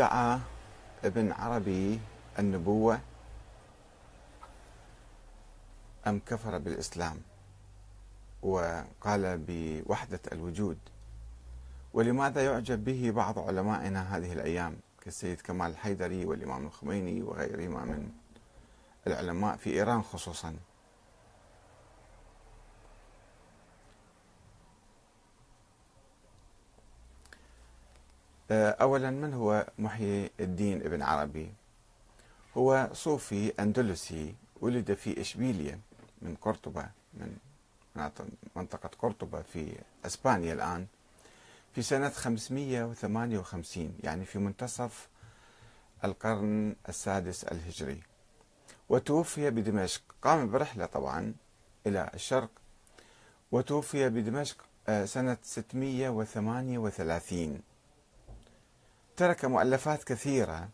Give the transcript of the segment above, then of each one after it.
ادعى ابن عربي النبوة أم كفر بالإسلام وقال بوحدة الوجود؟ ولماذا يعجب به بعض علمائنا هذه الأيام كالسيد كمال الحيدري والإمام الخميني وغيرهما من العلماء في إيران خصوصا؟ أولا من هو محيي الدين ابن عربي؟ هو صوفي أندلسي ولد في إشبيلية من قرطبة من منطقة قرطبة في أسبانيا الآن في سنة 558 يعني في منتصف القرن السادس الهجري. وتوفي بدمشق قام برحلة طبعا إلى الشرق. وتوفي بدمشق آه، سنة 638 ترك مؤلفات كثيرة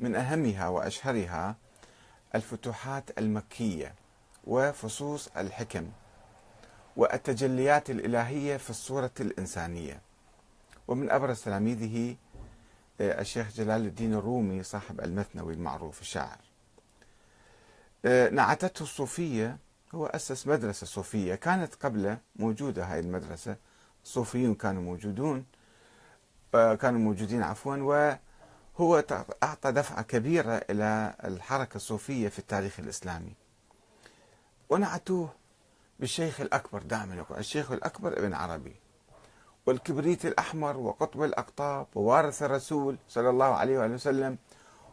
من أهمها وأشهرها الفتوحات المكية وفصوص الحكم والتجليات الإلهية في الصورة الإنسانية. ومن أبرز تلاميذه آه، الشيخ جلال الدين الرومي صاحب المثنوي المعروف الشاعر. آه، نعتته الصوفية هو أسس مدرسة صوفية كانت قبله موجودة هاي المدرسة. الصوفيون كانوا موجودون. كانوا موجودين عفوا وهو أعطى دفعة كبيرة إلى الحركة الصوفية في التاريخ الإسلامي. ونعتوه بالشيخ الأكبر دائما يقول الشيخ الأكبر ابن عربي والكبريت الأحمر وقطب الأقطاب ووارث الرسول صلى الله عليه وآله وسلم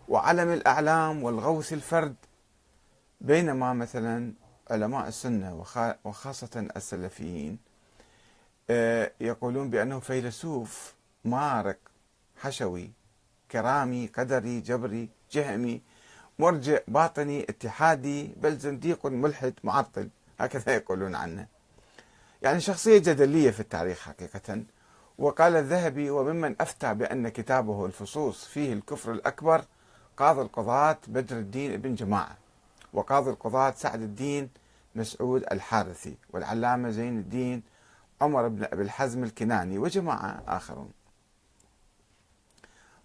وعلم الأعلام والغوث الفرد بينما مثلا علماء السنة وخاصة السلفيين آه، يقولون بأنه فيلسوف مارق حشوي كرامي قدري جبري جهمي مرجع باطني اتحادي بل زنديق ملحد معطل. هكذا يقولون عنه. يعني شخصية جدلية في التاريخ حقيقة. وقال الذهبي وممن أفتى بأن كتابه الفصوص فيه الكفر الأكبر قاضي القضاة بدر الدين ابن جماعة وقاضي القضاة سعد الدين مسعود الحارثي والعلامة زين الدين عمر بن أبي الحزم الكناني وجماعة آخرون.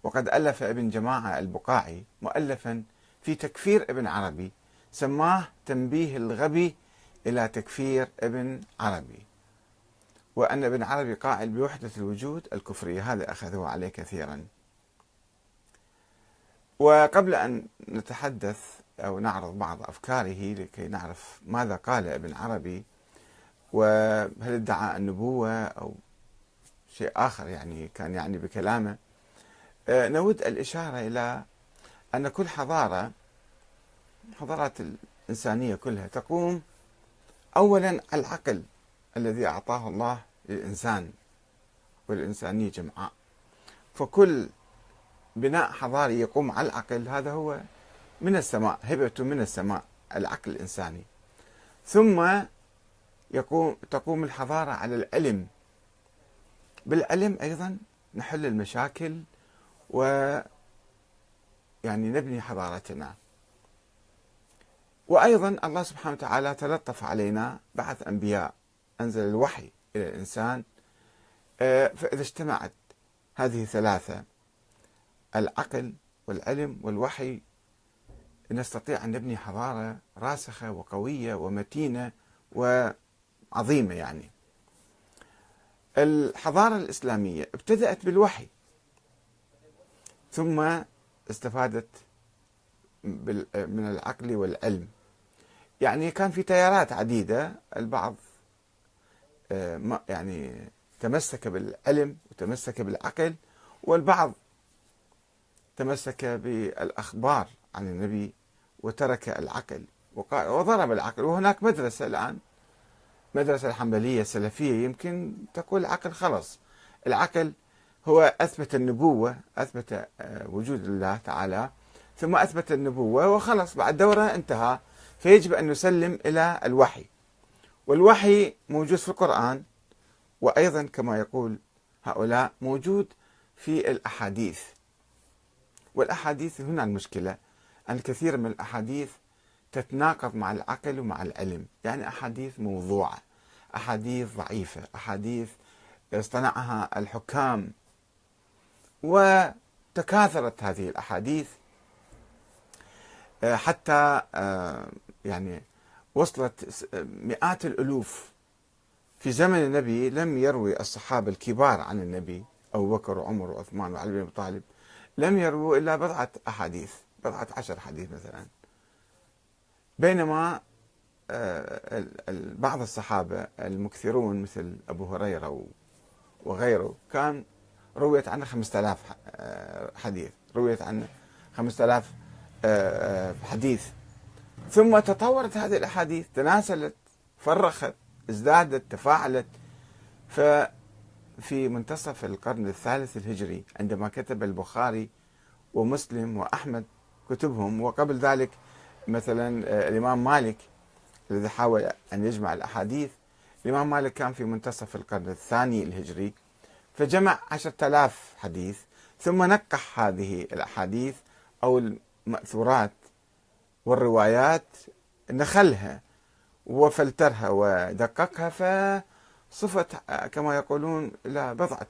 وقد ألف ابن جماعة البقاعي مؤلفا في تكفير ابن عربي سماه تنبيه الغبي إلى تكفير ابن عربي. وأن ابن عربي قائل بوحدة الوجود الكفرية هذا أخذه عليه كثيرا. وقبل أن نتحدث أو نعرض بعض أفكاره لكي نعرف ماذا قال ابن عربي وهل ادعى النبوة أو شيء آخر يعني كان يعني بكلامه نود الإشارة إلى أن كل حضارة حضارات الإنسانية كلها تقوم أولا العقل الذي أعطاه الله للإنسان والإنسانية جمعاء فكل بناء حضاري يقوم على العقل هذا هو من السماء هبة من السماء العقل الإنساني. ثم يقوم تقوم الحضارة على العلم بالعلم أيضا نحل المشاكل و يعني نبني حضارتنا. وأيضا الله سبحانه وتعالى تلطف علينا بعث أنبياء. أنزل الوحي إلى الإنسان. آه، فإذا اجتمعت هذه الثلاثة العقل والعلم والوحي نستطيع أن نبني حضارة راسخة وقوية ومتينة وعظيمة يعني. الحضارة الإسلامية ابتدأت بالوحي. ثم استفادت من العقل والعلم. يعني كان في تيارات عديدة البعض آه، يعني تمسك بالعلم وتمسك بالعقل والبعض تمسك بالأخبار عن النبي وترك العقل وضرب العقل. وهناك مدرسة الآن مدرسة الحنبلية السلفية يمكن تقول العقل خلص العقل هو أثبت النبوة أثبت آه، وجود الله تعالى ثم أثبت النبوة وخلص بعد دورة انتهى. فيجب أن نسلم إلى الوحي. والوحي موجود في القرآن وأيضا كما يقول هؤلاء موجود في الأحاديث. والأحاديث هنا المشكلة أن كثير من الأحاديث تتناقض مع العقل ومع العلم. يعني أحاديث موضوعة أحاديث ضعيفة أحاديث اصطنعها الحكام. تكاثرت هذه الأحاديث آه، حتى آه، يعني وصلت مئات الألوف. في زمن النبي لم يروي الصحابة الكبار عن النبي أبو بكر وعمر وعثمان وعلي بن أبي طالب لم يرووا إلا بضعة أحاديث بضعة عشر حديث مثلا. بينما آه، بعض الصحابة المكثرون مثل أبو هريرة وغيره كان رويت عنه 5000 آه، حديث رويت عنه 5000 آه، حديث. ثم تطورت هذه الأحاديث تناسلت فرخت ازدادت تفاعلت. ففي منتصف القرن الثالث الهجري عندما كتب البخاري ومسلم وأحمد كتبهم وقبل ذلك مثلا الإمام مالك الذي حاول أن يجمع الأحاديث. الإمام مالك كان في منتصف القرن الثاني الهجري. فجمع عشرة آلاف حديث ثم نقح هذه الأحاديث أو المأثورات والروايات نخلها وفلترها ودققها فصفت كما يقولون إلى بضعة